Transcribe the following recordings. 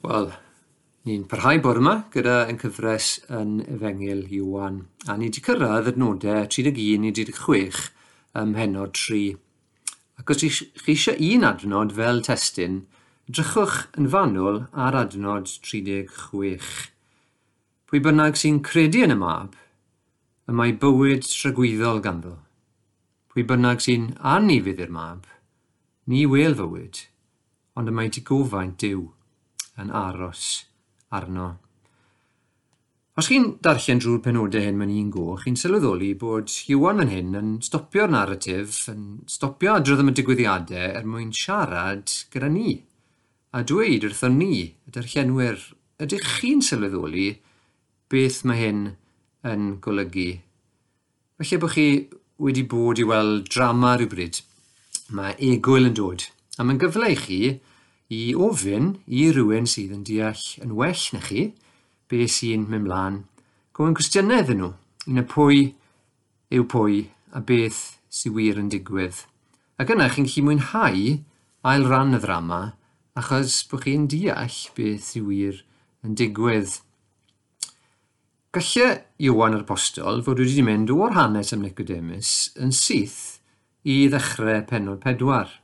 Wel, ni'n parhau bore yma gyda yn cyfres yn Efengil Iwan a ni wedi cyrraedd adnodau 31 i 36 ym mhennod 3. Ac os chi eisiau un adnod fel testyn, drychwch yn fanwl ar adnod 36. Pwy bynnag sy'n credu yn y mab, y mae bywyd trygwyddol ganddo. Pwy bynnag sy'n anifydd i'r mab, ni wel fywyd, ond y mae di gofaint diw yn aros arno. Os chi'n darllen drwy'r penodau hyn mewn un go, chi'n sylweddoli bod Iwan yn hyn yn stopio'r narratif, yn stopio adrodd am y digwyddiadau er mwyn siarad gyda ni a dweud wrthon ni, y darllenwyr, ydych chi'n sylweddoli beth mae hyn yn golygu? Felly bod chi wedi bod i weld drama rhywbryd. Mae egwyl yn dod, a mae'n gyfle i chi i ofyn i rywun sydd yn deall yn well na chi beth sy'n mynd mlaen, gofyn cwestiynau iddyn nhw un y pwy yw pwy a beth sy'n wir yn digwydd. Ac yna chi'n gallu mwynhau ail ran y ddrama achos bod chi'n deall beth sy'n wir yn digwydd. Gallai Iwan yr Apostol fod wedi mynd o'r hanes am Nicodemus yn syth i ddechrau penod pedwar.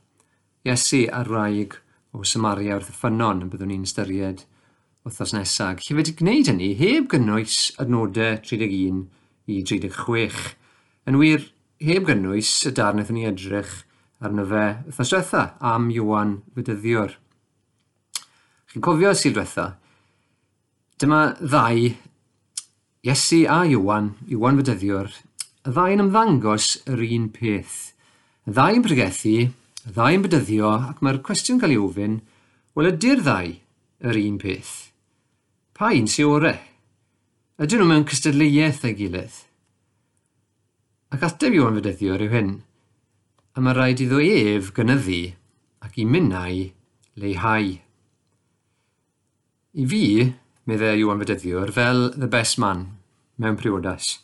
Iesu ar raig o Samaria wrth y ffynon y byddwn ni'n ystyried wythnos nesaf. Lle wedi gwneud hynny heb gynnwys adnodau 31 i 36. Yn wir, heb gynnwys y darn wnaethon ni edrych arno fe wythnos diwetha am Iwan Fydyddiwr. Chi'n cofio sy'n diwetha? Dyma ddau, Iesu a Iwan, Iwan Fydyddiwr, y ddau yn ymddangos yr un peth. Y ddau yn pregethu ddau yn bydyddio ac mae'r cwestiwn cael ei ofyn, wel ydy'r ddau yr un peth? Pa un sy'n orau? Ydyn nhw mewn cystadleuaeth ei gilydd? Ac ateb i o'n fedyddio yw hyn, a mae rhaid iddo ef gynyddu ac i minnau leihau. I fi, meddai Iwan Fedyddiwr, fel the best man mewn priodas.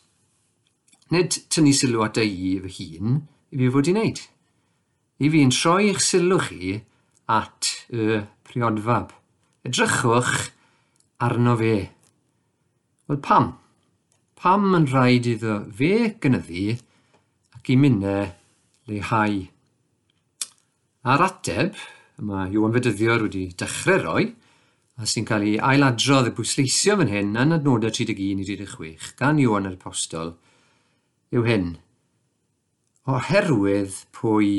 Nid tynnu sylw at ei fy hun i fi fod i wneud i fi'n troi eich sylw chi at y priodfab. Edrychwch arno fe. Wel pam? Pam yn rhaid iddo fe gynyddu ac i minnau leihau? A'r ateb, yma Iwan Fedyddiwr wedi dechrau roi, a sy'n cael ei ailadrodd y bwysleisio fan hyn yn adnodau 31 i 36 gan Iwan yr Apostol, yw hyn. Oherwydd pwy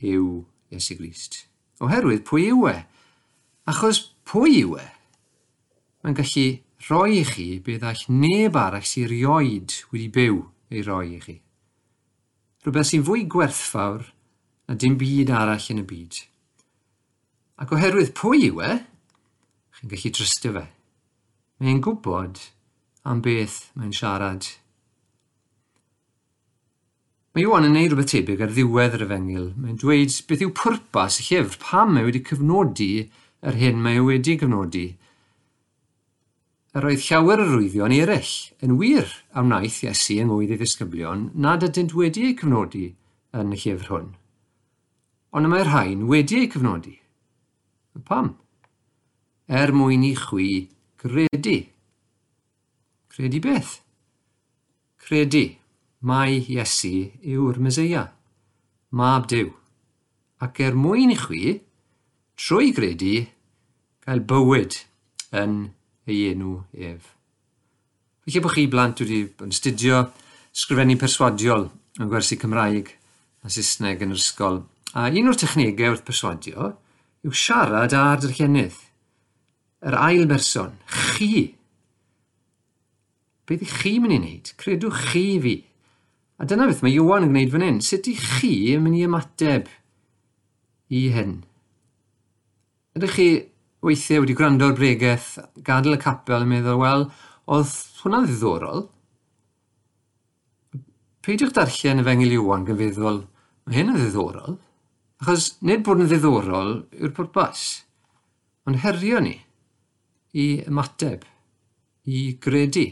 yw Iesu Grist. Oherwydd pwy yw e? Achos pwy yw e? Mae'n gallu rhoi i chi be all neb arall sy'n rioed wedi byw ei roi i chi. Rhywbeth sy'n fwy gwerthfawr na dim byd arall yn y byd. Ac oherwydd pwy yw e, chi'n gallu trystio fe. Mae'n gwybod am beth mae'n siarad Mae Iwan yn neud rhywbeth tebyg ar ddiwedd yr efengil. Mae'n dweud beth yw pwrpas y llyfr, pam mae wedi cyfnodi yr hyn mae e wedi cyfnodi. Yr oedd llawer o rwyddion eraill yn wir am wnaeth Iesu yng Ngwydd ei ddisgyblion nad ydynt wedi eu cyfnodi yn y llyfr hwn. Ond mae'r rhain wedi eu cyfnodi. Pam? Er mwyn i chwi credu. Credu beth? Credu Mae Iesu yw'r Meseia, Mab Dyw. Ac er mwyn i chwi, trwy gredu, gael bywyd yn ei enw ef. Felly bod chi blant wedi bod yn studio sgrifennu perswadiol yn gwersi Cymraeg a Saesneg yn yr ysgol. A un o'r technegau wrth perswadio yw siarad ar dyrllenydd. Yr ail berson, chi. Beth ydych chi mynd i wneud? Credwch chi fi. A dyna beth mae Iwan yn gwneud fan hyn. Sut i chi yn mynd i ymateb i hyn? Ydych chi weithiau wedi gwrando'r bregaeth, gadael y capel yn meddwl, wel, oedd hwnna'n ddiddorol? Peidiwch darllen y fengil Iwan gan feddwl, mae hyn yn ddiddorol? Achos nid bod yn ddiddorol yw'r pwrpas, ond herio ni i ymateb, i gredu.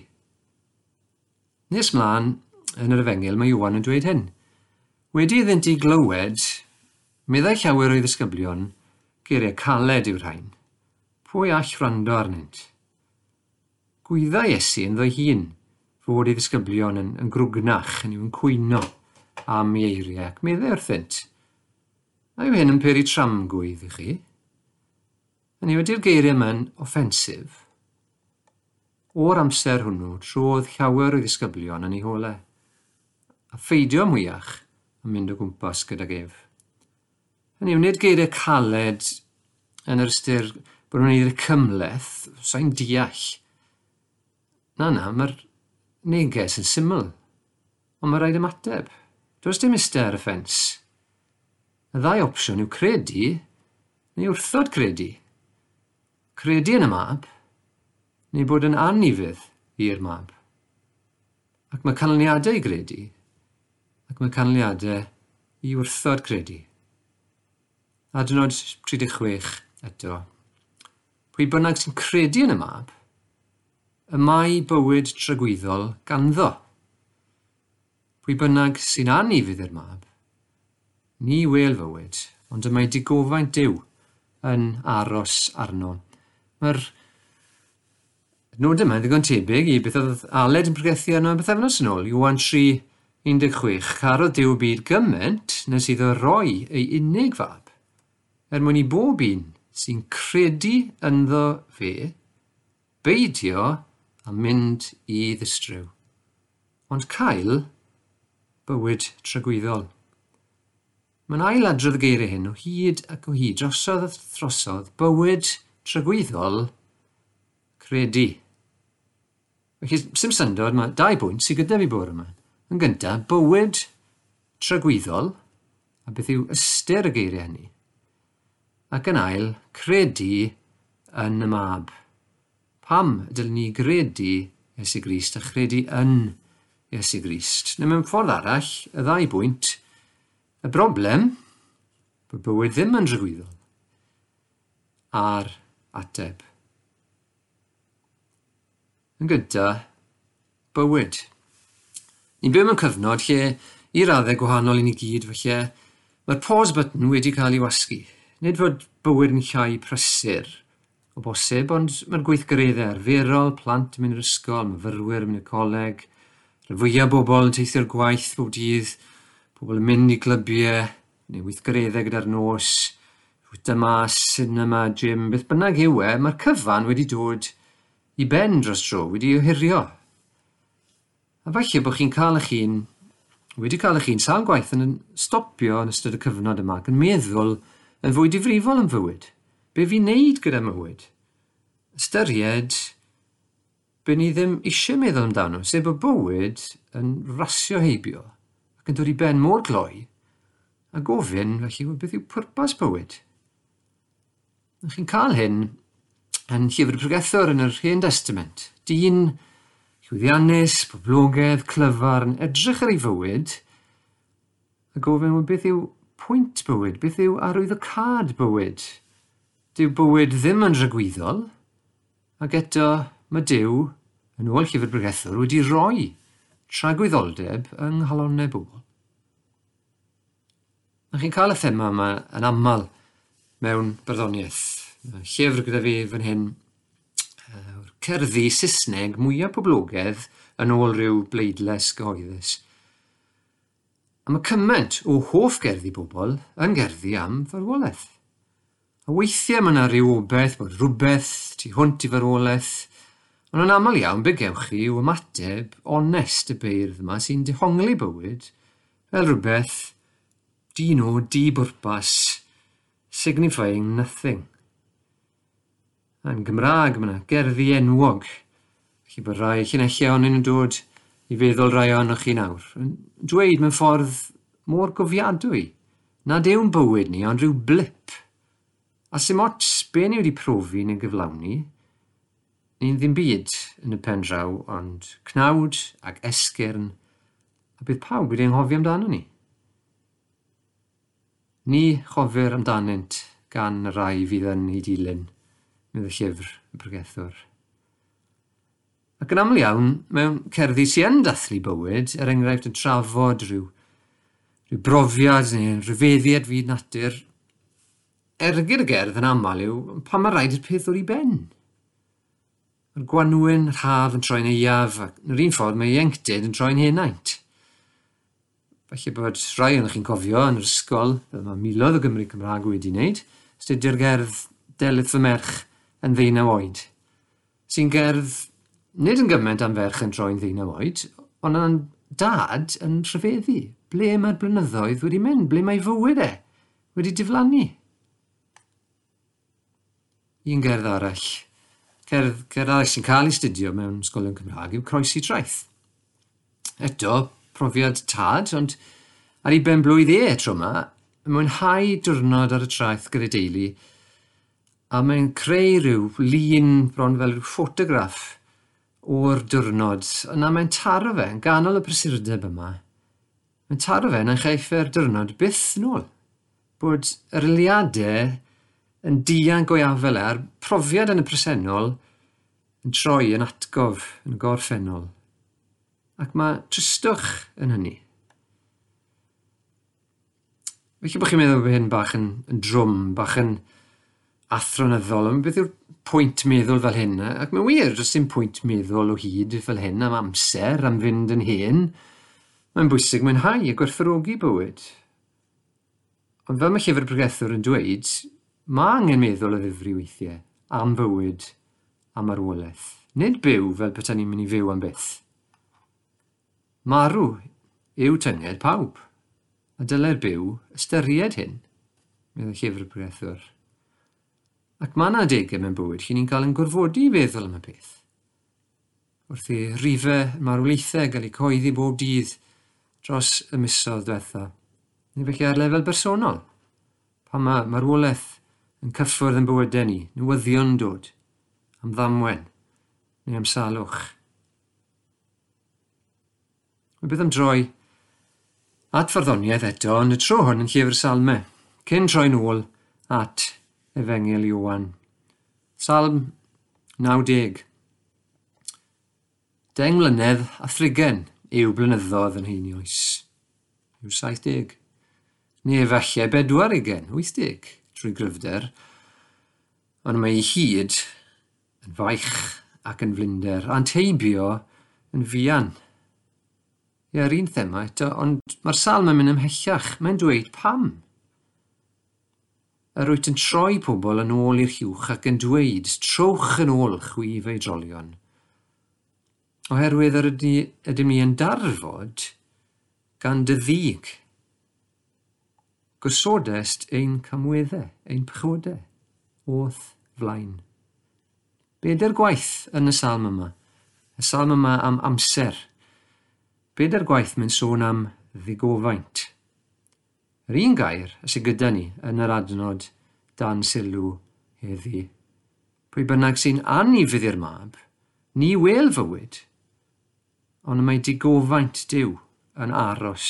Nes mlaen, yn yr efengil mae Iwan yn dweud hyn. Wedi iddynt i glywed, meddai llawer o'i ddisgyblion, geiriau caled yw'r rhain. Pwy all rando arnynt? Gwydda Iesu yn ddwy hun fod ei ddisgyblion yn, yn grwgnach yn yw'n cwyno am ei eiriau ac meddai wrthynt. A yw hyn yn peri tramgwydd i chi? Yn yw ydy'r geiriau yma'n offensif? O'r amser hwnnw trodd llawer o ddisgyblion yn ei holau a pheidio mwyach yn mynd o gwmpas gyda gef. Hynny yw, nid geiriau caled yn yr ystyr bod nhw'n neud y cymleth, sa'n deall. Na, na, mae'r neges yn syml, ond mae rhaid ymateb. Does dim ystyr y ffens. Y ddau opsiwn yw credu neu wrthod credu. Credu yn y mab neu bod yn anifydd i'r mab. Ac mae canlyniadau i gredu ac mae canlyniadau i wrthod credu. Adnod 36 eto. Pwy bynnag sy'n credu yn y mab, y mae bywyd trygwyddol ganddo. Pwy bynnag sy'n anu fydd i'r mab, ni wel fywyd, ond y mae digofaint diw yn aros arno. Mae'r nod yma yn ddigon tebyg i beth oedd Aled yn pregethu arno yn bethefnos yn ôl. Iwan 3, 16 Carodd Dyw byd gymaint nes iddo roi ei unig fab, er mwyn i bob un sy'n credu ynddo fe beidio a mynd i ddistryw, ond cael bywyd trygwyddol. Mae'n ail adrodd y geiriau hyn o hyd ac o hyd, drosodd a throsodd, bywyd trygwyddol credu. Felly, sy'n syndod, mae dau bwynt sydd gyda fi bore yma. Yn gyntaf, bywyd trygwyddol, a beth yw ystyr y geiriau hynny. Ac yn ail, credu yn y mab. Pam dylwn ni gredu Iesu Grist a chredu yn Iesu Grist? Neu mewn ffordd arall, y ddau bwynt, y broblem bod bywyd ddim yn drygwyddol a'r ateb. Yn gyntaf, bywyd. Ni'n byw mewn cyfnod lle, i raddau gwahanol i ni gyd felly mae'r pause button wedi cael ei wasgu. Nid fod bywyd yn llai prysur o bosib, ond mae'r gweithgareddau arferol, plant yn mynd i'r ysgol, myfyrwyr yn mynd i'r coleg, rhaid fwyaf bobl yn teithio'r gwaith bob dydd, pobl yn mynd i glybiau, neu weithgareddau gyda'r nos, fwyta mas, cinema, gym, beth bynnag yw e, mae'r cyfan wedi dod i ben dros dro, wedi ohirio. A falle bod chi'n cael eich hun wedi cael eich hun sawl gwaith yn stopio yn ystod y cyfnod yma ac yn meddwl yn fwy difrifol yn fywyd. Be fi'n neud gyda mywyd? Ystyried be ni ddim eisiau meddwl amdano, sef bod bywyd yn rasio heibio ac yn dod i ben mor gloi a gofyn felly beth yw pwrpas bywyd. Chi'n cael hyn yn llyfr pregethwr yn yr Hen Testament. Dyn llwyddiannus, poblogaidd, clyfar, yn edrych ar ei fywyd a gofyn wel beth yw pwynt bywyd, beth yw arwyddocad bywyd. Dyw bywyd ddim yn rhagwyddol, ac eto mae Dyw, yn ôl llyfr Bregethwr, wedi roi tragwyddoldeb yng nghalonnau bobl. A chi'n cael y thema yma yn aml mewn barddoniaeth. Llyfr gyda fi fan hyn cerddi Saesneg mwyaf poblogaidd yn ôl rhyw bleidles gyhoeddus. A mae cymaint o hoff gerddi bobl yn gerddi am farwolaeth. A weithiau mae yna rhyw obaith bod rhywbeth tu hwnt i farwolaeth, ond yn aml iawn be gewch chi yw ymateb onest y beirdd yma sy'n dehongli bywyd fel rhywbeth dyn o di-bwrpas, signifying nothing. Yn Gymraeg mae yna gerddi enwog. Felly bod rhai llinellau ohonyn nhw'n dod i feddwl rai ohonoch chi nawr. Yn dweud mewn ffordd mor gofiadwy. Nad yw'n bywyd ni, ond rhyw blip. A sy'n ots be ni wedi profi neu gyflawni, ni'n ddim byd yn y pen draw, ond cnawd ac esgyrn, a bydd pawb wedi anghofio amdano ni. Ni chofir amdanynt gan y rai fydd yn ei dilyn yn fy llyfr y Bregethwr. Ac yn aml iawn, mewn cerddi sy'n yn dathlu bywyd, er enghraifft yn trafod rhyw, rhyw brofiad neu rhyfeddiad fyd natur, ergyd y gerdd yn aml yw pan mae rhaid i'r peth o'r i ben. Mae'r gwanwyn, yr haf yn troi'n eiaf, ac yn yr un ffordd mae ieuenctid yn troi'n henaint. Felly bod rhai o'n chi'n cofio yn yr ysgol, fel mae milodd o Gymru Cymraeg wedi wneud, astudio'r gerdd Delyth fy Merch, yn ddeunaw oed, sy'n gerdd nid yn gymaint am ferch yn troi'n ddeunaw oed, ond yn dad yn rhyfeddu. Ble mae'r blynyddoedd wedi mynd? Ble mae fywyd e wedi diflannu? Un gerdd arall, cerdd, cerdd arall sy'n cael ei studio mewn sgolion Cymraeg yw Croesi Traeth. Eto, profiad tad, ond ar ei ben blwydd e tro yma, mwynhau diwrnod ar y traeth gyda deulu a mae'n creu rhyw lun bron fel rhyw ffotograff o'r diwrnod, yna mae'n taro fe yn ganol y prysurdeb yma. Mae'n taro fe yn chaiff e'r diwrnod byth nôl. Bod yr eiliadau yn dian go iafel e, a'r profiad yn y presennol yn troi yn atgof yn gorffennol. Ac mae tristwch yn hynny. Felly bod chi'n meddwl bod hyn bach yn, yn drwm, bach yn, athronyddol ond beth yw'r pwynt meddwl fel hyn? Ac mae'n wir, does dim pwynt meddwl o hyd fel hyn am amser, am fynd yn hen. Mae'n bwysig mwynhau a gwerthfawrogi bywyd. Ond fel mae llyfr Bregethwr yn dweud, mae angen meddwl o ddifri weithiau am fywyd a marwolaeth. Nid byw fel beth ni'n mynd i fyw am byth. Marw yw tynged pawb, a dyle'r byw ystyried hyn, meddwl llyfr Bregethwr. Ac mae yna adegau mewn bywyd lle ni'n cael yn gorfodi i feddwl am y peth. Wrth i rifau marwolaethau gael eu coeddi bob dydd dros y misoedd diwetha, neu felly ar lefel bersonol, pan mae marwolaeth yn cyffwrdd yn bywydau ni, newyddion dod, am ddamwen, neu am salwch. Mae beth am droi at farddoniaeth eto, yn y tro hwn yn llyfr salmau, cyn troi'n ôl at Efengil Iwan. Salm 90 Deng mlynedd a thrigen yw blynyddoedd yn hyn oes. Yw 70. Neu efallai bedwar ugen, 80 trwy gryfder, ond mae ei hyd yn faich ac yn flinder, a'n teibio yn fian. Ie, yr un thema eto, ond mae'r salm yn mynd ymhellach. Mae'n dweud pam? yr wyt yn troi pobl yn ôl i'r hiwch ac yn dweud trowch yn ôl chwif ei drolion. Oherwydd yr ydy, ydym ni yn darfod gan dy ddig. Gosodest ein camweddau, ein pchodau, oth flaen. Beda'r er gwaith yn y salm yma, y salm yma am amser. Beda'r er gwaith mae'n sôn am ddigofaint. Yr un gair sy gyda ni yn yr adnod dan sylw heddi. Pwy bynnag sy'n anifydd i'r mab, ni wel fywyd, ond mae digofaint diw yn aros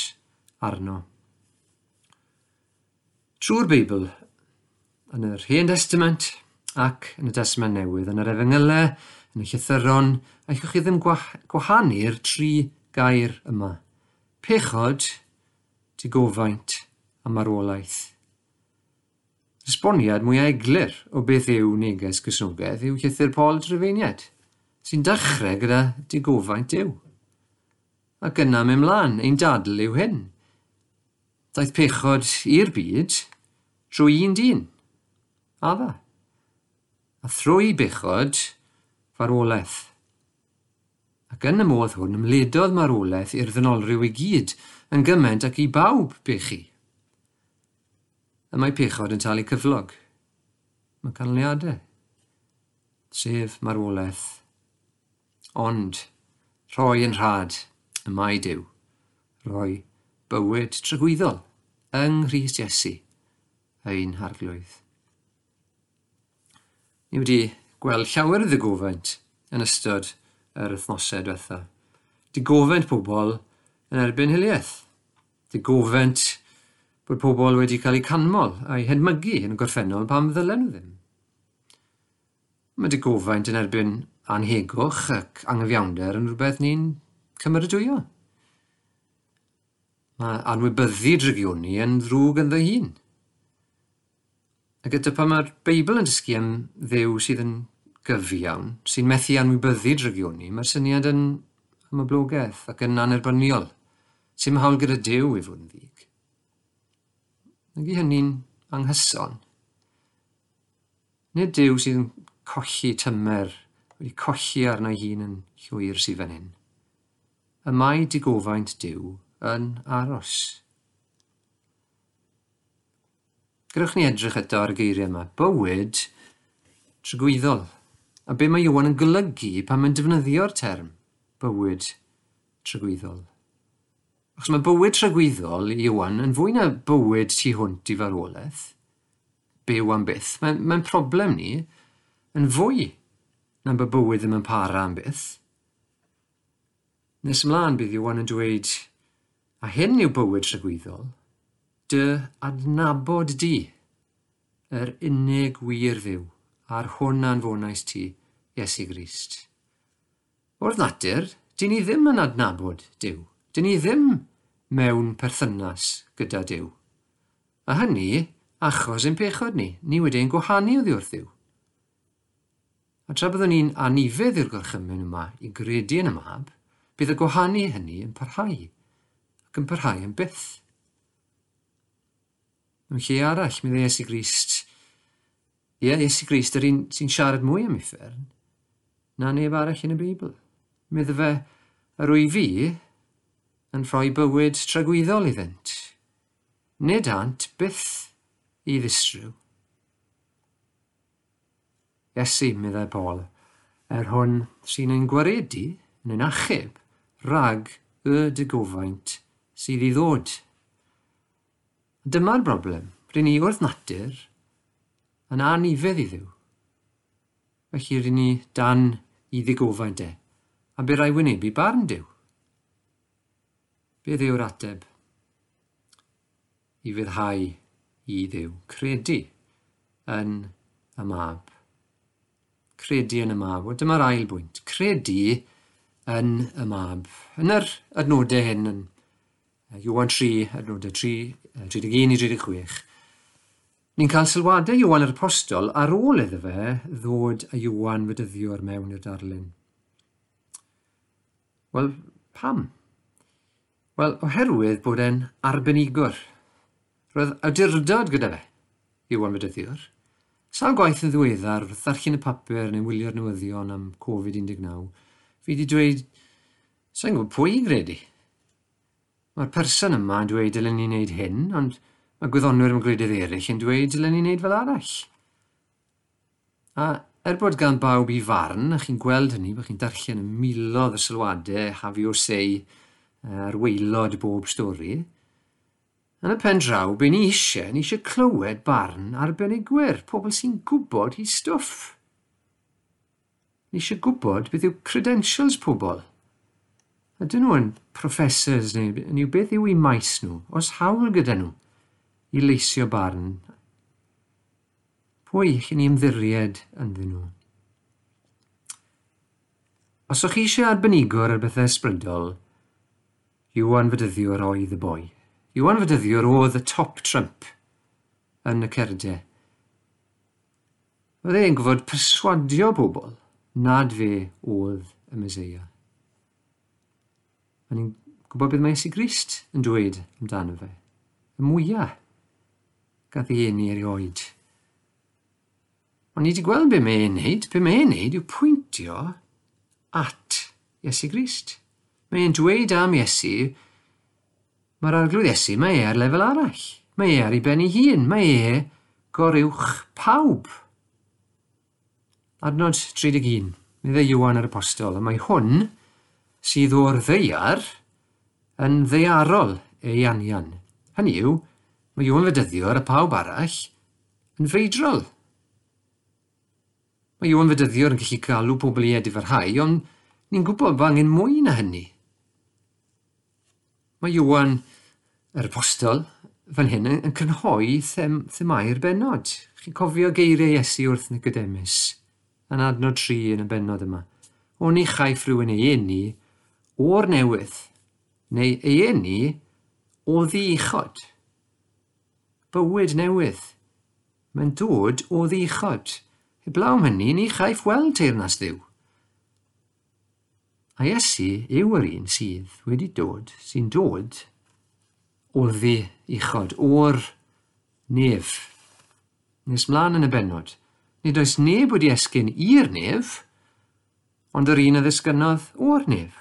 arno. Trwy'r Beibl, yn yr Hen Testament ac yn y Testament Newydd, yn yr Efengylau, yn y Llythyron, allwch chi ddim gwahanu'r tri gair yma. Pechod, digofaint a marwolaeth. Esboniad mwy eglur o beth yw neges Gristnogaeth yw llythyr Paul Trefeiniad, sy'n dechrau gyda digofaint yw. Ac yna mewn mlaen, ein dadl yw hyn. Daeth pechod i'r byd trwy un dyn, adda. A thrwy bechod, farwolaeth. Ac yn y modd hwn ymledodd marwolaeth i'r ddynolryw i gyd yn gymaint ac i bawb bechu y mae pechod yn talu cyflog. Mae canlyniadau, sef marwolaeth. Ond, rhoi yn rhad y mae diw, rhoi bywyd trygwyddol yng Nghyst Iesu ein harglwydd. Ni wedi gweld llawer o ddigofaint yn ystod yr wythnosau diwetha. Digofaint pobl yn erbyn hiliaeth. Digofent bod pobl wedi cael eu canmol a'u hedmygu yn y gorffennol pam ddylen nhw ddim. Mae dy gofaint yn erbyn anhegwch ac anghyfiawnder yn rhywbeth ni'n cymeradwyo. Mae anwybyddu drigioni yn ddrwg yn ddy hun. Ac ydy pan mae'r Beibl yn dysgu am ddew sydd yn gyfu iawn, sy'n methu anwybyddu drigioni, mae'r syniad yn ymoblogaeth ac yn anerbyniol, sy'n hawl gyda dew i fod yn ddig. Ydy hynny'n anghyson? Nid Duw sydd yn colli tymer wedi colli arna ei hun yn llwyr sydd fan hyn. Y mae digofaint Duw yn aros. Gyrwch ni edrych eto ar y geiriau yma. Bywyd trygwyddol. A be mae Iwan yn golygu pan mae'n defnyddio'r term bywyd trygwyddol. Achos mae bywyd tragwyddol i Iwan yn fwy na bywyd tu hwnt i farwolaeth. Byw am byth. Mae'n mae problem ni yn fwy na bod bywyd ddim yn para am byth. Nes ymlaen bydd Iwan yn dweud, a hyn yw bywyd tragwyddol, dy adnabod di, yr unig wir ddiw, a'r hwn anfonais ti, Iesu Grist. O'r natur, dyn ni ddim yn adnabod Dyw dyn ni ddim mewn perthynas gyda Dyw. A hynny achos ein pechod ni. Ni wedi'n gwahanu oddi wrth Dyw. A tra byddwn ni'n anifedd i'r gorchymyn yma i gredu yn y mab, bydd y gwahanu hynny yn parhau, ac yn parhau yn byth. Yn lle arall, mi dde Iesu Grist, ie, Iesu Grist, yr un sy'n siarad mwy am ei ffern, na neb arall yn y Beibl. Medde fe, yr wy fi, yn rhoi bywyd tragwyddol iddynt. Nid ant byth i ddisrhyw. Iesu, meddai Paul, er hwn sy'n ein gwaredu yn ein achub rhag y dygofaint sydd i ddod. Dyma'r broblem. Rydyn ni wrth natur yn anifedd i ddiw. Felly rydyn ni dan i ddigofaint e. A bydd rai wynebu barn diw. Beth yw'r ateb? I fyddhau i Dduw. Credu yn y mab. Credu yn y mab. Wel, dyma'r ail bwynt. Credu yn y mab. Yn yr adnodau hyn, yn Iwan 3, adnodau 3, 31 i 36, ni'n cael sylwadau Iwan yr Apostol ar ôl iddo fe ddod a Iwan fedyddiwr mewn i'r darlun. Wel, pam? Wel, oherwydd bod e'n arbenigwr. Roedd awdurdod gyda fe, i wanfedyddiwr. Sa'n gwaith yn ddiweddar wrth ddarllen y papur neu wylio'r newyddion am Covid-19, fi wedi dweud, sa'n gwybod pwy i'n gredi. Mae'r person yma yn dweud dylen ni wneud hyn, ond mae gwyddonwyr yn gwleidydd eraill yn dweud dylen ni wneud fel arall. A er bod gan bawb i farn, a chi'n gweld hynny, bod chi'n darllen y milodd y sylwadau, hafi o sei, ar weilod bob stori, yn y pen draw, be ni eisiau, ni eisiau clywed barn arbenigwyr, pobl sy'n gwybod hi stwff. Ni eisiau gwybod beth yw credentials pobl. Ydyn nhw yn professors neu, neu beth yw eu maes nhw, os hawl gyda nhw i leisio barn. Pwy eich ni ymddiried ynddyn nhw? Os o'ch chi eisiau arbenigwr ar bethau ysbrydol, Iwan Fydyddiwr oedd y boi. Iwan Fydyddiwr oedd y top Trump yn y cerdau. Roedd e'n gwybod perswadio pobl nad fe oedd y Meseia. A ni'n gwybod beth mae Iesu Grist yn dweud amdano fe. Y mwyaf gath ei eni erioed. Ond ni wedi gweld beth mae e'n neud. Beth mae e'n neud yw pwyntio at Iesu Grist. Mae'n dweud am Iesu, mae'r arglwydd Iesu, mae e ar lefel arall. Mae e ar ei ben ei hun. Mae e goruwch pawb. Adnod 31, mi dde Iwan yr Apostol, a mae hwn sydd o'r ddeiar yn ddeiarol ei anian. Hynny yw, mae Iwan fedyddiwr a pawb arall yn freidrol. Mae Iwan fedyddiwr yn gallu galw pobl i edifarhau, ond ni'n gwybod bod angen mwy na hynny. Mae Iwan yr apostol fan hyn yn cynhoi them, themau'r benod. Chi'n cofio geiriau Iesu wrth Nicodemus yn adnod tri yn y benod yma. O'n i chaiff rhywun ei eni o'r newydd neu ei eni o ddiichod. Bywyd newydd. Mae'n dod o ddichod. Heblaw hynny, ni chaiff weld teirnas ddiw. A Iesu yw yr un sydd wedi dod, sy'n dod o ddi uchod, o'r nef. Nes mlaen yn y benod, nid oes neb wedi esgyn i'r nef, ond yr un a ddisgynnodd o'r nef.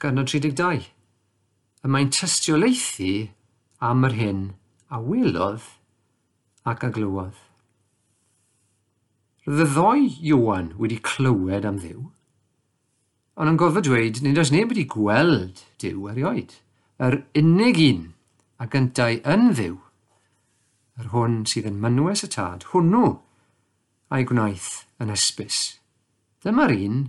Garnod 32. Y mae'n tystiolaethu am yr hyn a welodd ac aglywodd. Roedd y ddoi Iwan wedi clywed am ddiw, Ond yn gofod dweud nid oes neb wedi gweld Duw erioed. Yr unig un a gyntau yn ddiw, yr hwn sydd yn mynwes y tad, hwnnw a'i gwnaeth yn ysbys. Dyma'r un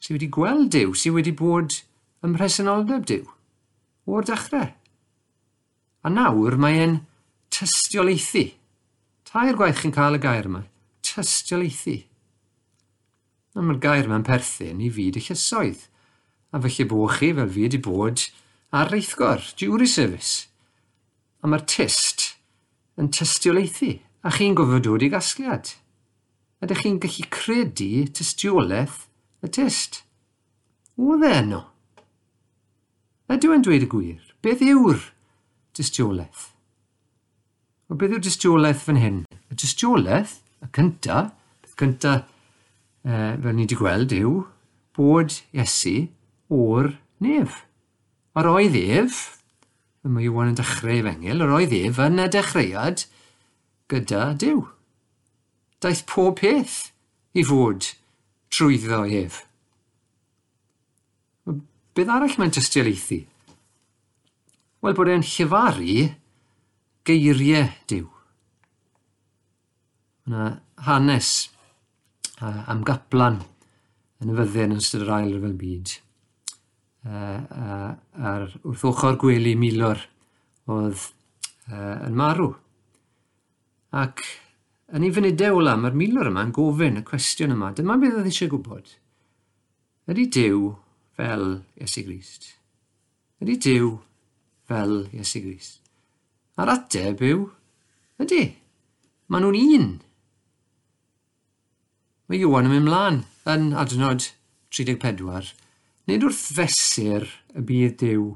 sydd wedi gweld Dyw, sydd wedi bod ym mhresenoldeb Dyw o'r dechrau. A nawr mae e'n tystiolaethu. Tair gwaith chi'n cael y gair yma, tystiolaethu a mae'r gair yma'n perthyn i fyd y llysoedd. A felly bod chi fel fi wedi bod ar reithgor, jury service. A mae'r test yn tystiolaethu, a chi'n gofod dod i gasgliad. Ydych chi'n gallu credu tystiolaeth y test? O dde yno. Ydw yn dweud y gwir, beth yw'r dystiolaeth? O beth yw'r dystiolaeth fan hyn? Y dystiolaeth, y cynta, peth cynta uh, fel ni wedi gweld, yw bod Iesu o'r nef. Ar oedd ef, mae Iwan yn dechrau efengil, yr oedd ef yn y dechreuad gyda Dyw. Daeth pob peth i fod trwyddo ef. Beth arall mae'n tystiolaethu? Wel bod e'n llyfaru geiriau Dyw. Yna hanes uh, am gaplan yn y fyddin yn ystod yr ail ryfel byd. Uh, uh, a'r wrth ochr gwely milwr oedd uh, yn marw. Ac yn ei funudau o lam, mae'r milwr yma'n gofyn y cwestiwn yma. Dyma beth oedd eisiau gwybod. Ydy diw fel Iesu Grist? Ydy Dyw fel Iesu Grist? A'r ateb yw, ydy. Maen nhw'n un. Mae Iwan yn mynd mlaen yn adnod 34. Nid wrth fesur y bydd Dyw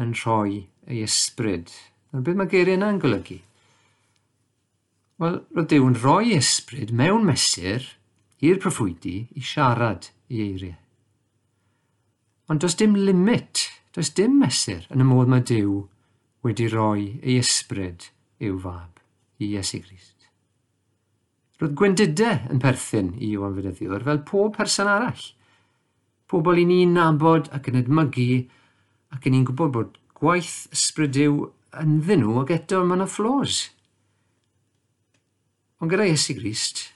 yn rhoi ei ysbryd. Ond beth mae geiriau yna yn golygu? Wel, roedd Dyw yn rhoi ysbryd mewn mesur i'r proffwydi i siarad i eiriau. Ond does dim limit, does dim mesur yn y modd mae Dyw wedi rhoi ei ysbryd i'w fab, i Iesu Grist. Roedd gwendidau yn perthyn i Iwan Fedyddiwr fel pob person arall. Pobl i ni'n nabod ac yn edmygu ac yn ni'n gwybod bod gwaith ysbrydiw yn ddyn nhw ac eto mae yna fflos. Ond gyda Iesu Grist,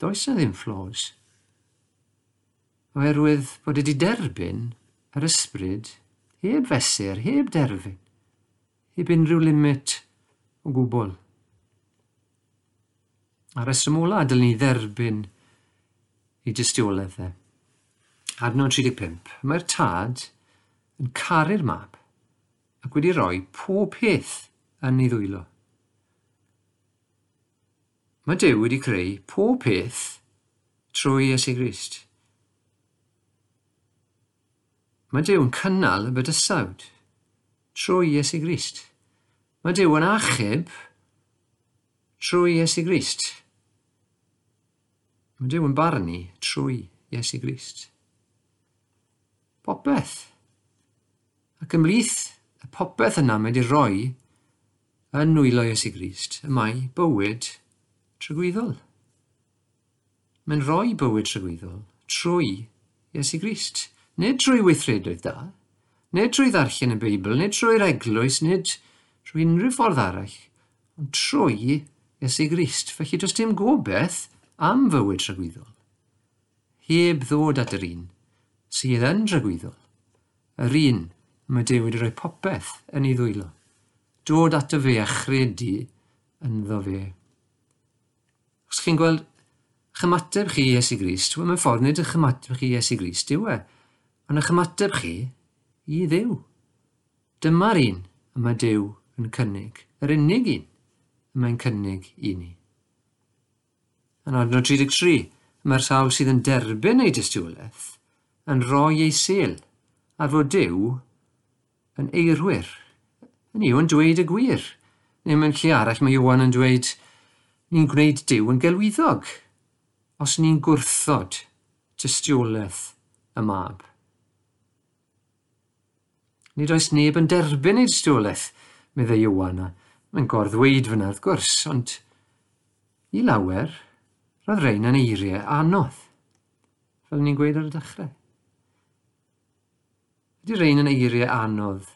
does yna ddim fflos. Oherwydd bod wedi derbyn yr ysbryd heb fesur, heb derfyn, heb unrhyw limit o gwbl. A reswm ola dylen ni dderbyn i dystiolaeth e. Adnod 35. Mae'r tad yn caru'r mab ac wedi rhoi pob peth yn ei ddwylo. Mae Dyw wedi creu pob peth trwy Iesu Grist. Mae Dyw yn cynnal y bydysawd trwy Iesu Grist. Mae Dyw yn achub trwy Iesu Grist. Mae Dyw yn barn ni trwy Iesu Grist. Popeth. Ac ymlith y popeth yna mae wedi roi yn nwylo Iesu Grist y mae bywyd trygwyddol. Mae'n rhoi bywyd trygwyddol trwy Iesu Grist. Nid trwy weithredoedd da, nid trwy ddarllen y Beibl, nid trwy'r eglwys, nid trwy unrhyw ffordd arall, ond trwy Iesu Grist. Felly does dim gobeith am fywyd rhagwyddol, heb ddod at yr un sydd yn rhagwyddol, yr un mae Dew wedi rhoi popeth yn ei ddwylo, dod at y fe a chredu ynddo fe. Os chi'n gweld chymateb chi Iesu Grist, wel mae'n ffordd nid y chymateb chi Iesu Grist yw e, ond eich ymateb chi i ddew. Dyma'r un y mae Dew yn cynnig, yr unig un y mae'n cynnig i ni. Yn adnod 33, mae'r sawl sydd yn derbyn ei dystiolaeth yn rhoi ei sel a fod Dyw yn eirwyr. Yn yw yn dweud y gwir. Neu mewn lle arall mae Iwan yn dweud, ni'n gwneud Dyw yn gelwyddog os ni'n gwrthod tystiolaeth y mab. Nid oes neb yn derbyn ei dystiolaeth, meddai Iwan. a Mae'n gorddweud fyna wrth gwrs, ond i lawer, Roedd rhain yn eiriau anodd, fel ni'n gweud ar y dechrau. Ydy rhain yn eiriau anodd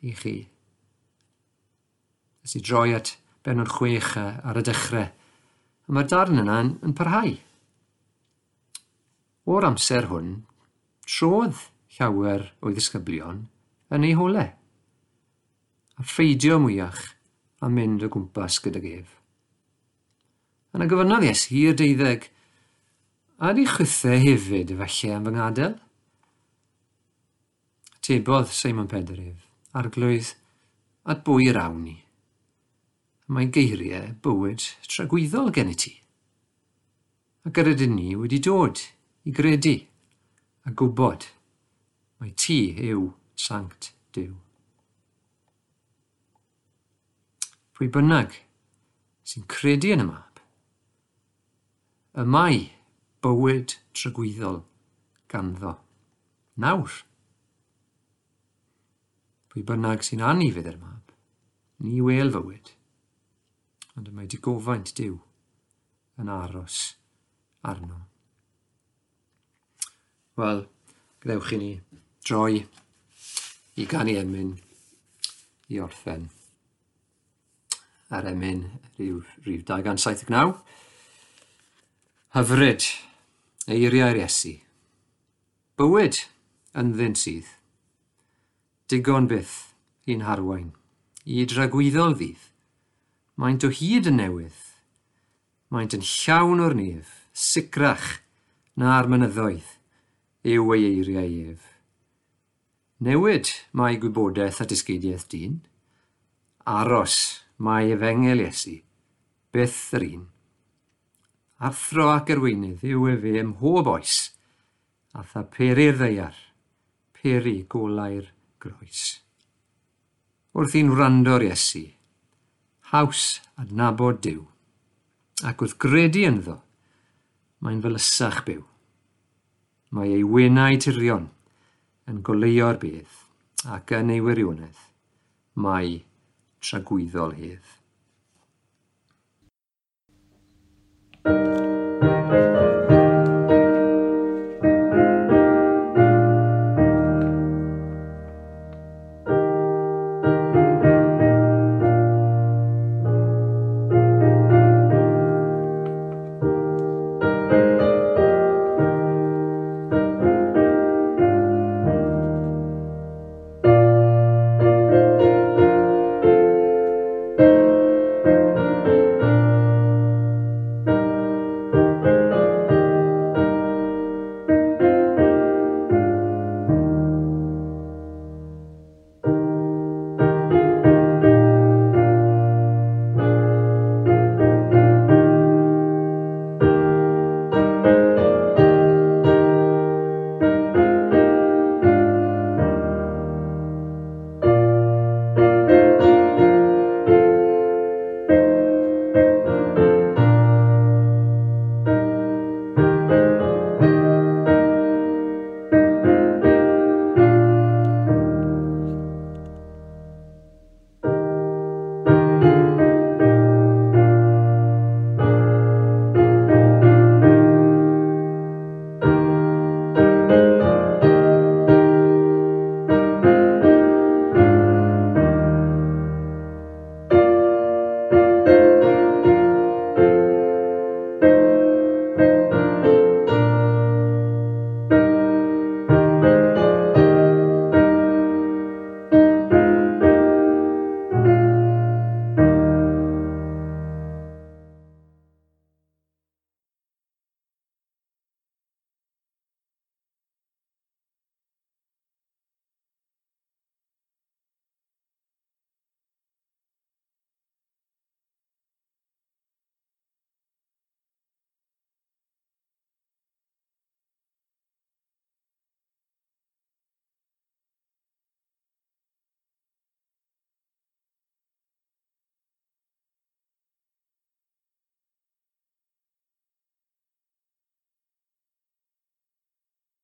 i chi? Ys i droi at benod chwech ar y dechrau, a mae'r darn yna yn, yn parhau. O'r amser hwn, trodd llawer o'i ddisgyblion yn ei holau, a ffeidio mwyach a mynd o gwmpas gyda gef. Yn y gofynnodd Iesu i'r deuddeg, a di chwythau hefyd efallai am fy ngadael? Tebodd Simon Pedr ef, arglwydd, at bwy yr awn i. Mae geiriau bywyd tragwyddol gen i ti. A gyda ni wedi dod i gredu a gwybod mae ti yw sanct Dyw. Pwy bynnag sy'n credu yn yma, Y mae bywyd trygwyddol ganddo nawr. Pwy bynnag sy'n anu fydd yr mab, ni wel fywyd, ond y mae digofaint diw yn aros arno. Wel, gadewch i ni droi i ganu emyn i orffen. A'r emyn rhyw, rhyw 279. Hyfryd, eiriau'r Iesu. Bywyd ynddynt sydd. Digon byth i'n harwain, i dragwyddol ddydd. Maent o hyd yn newydd, maent yn llawn o'r nef, sicrach na'r mynyddoedd yw ei eiriau ef. Newid mae gwybodaeth a disgeidiaeth dyn, aros mae efengel Iesu, byth yr un. Athro ac arweinydd yw e fe ym mhob oes, a tha peri'r ddeiar, peri golau'r groes. Wrth i'n wrando'r Iesu, haws adnabod Dyw, ac wrth gredu ynddo, mae'n felysach byw. Mae ei wenau tirion yn goleuo'r bydd ac yn ei wirionedd mae tragwyddol hedd. Thank you.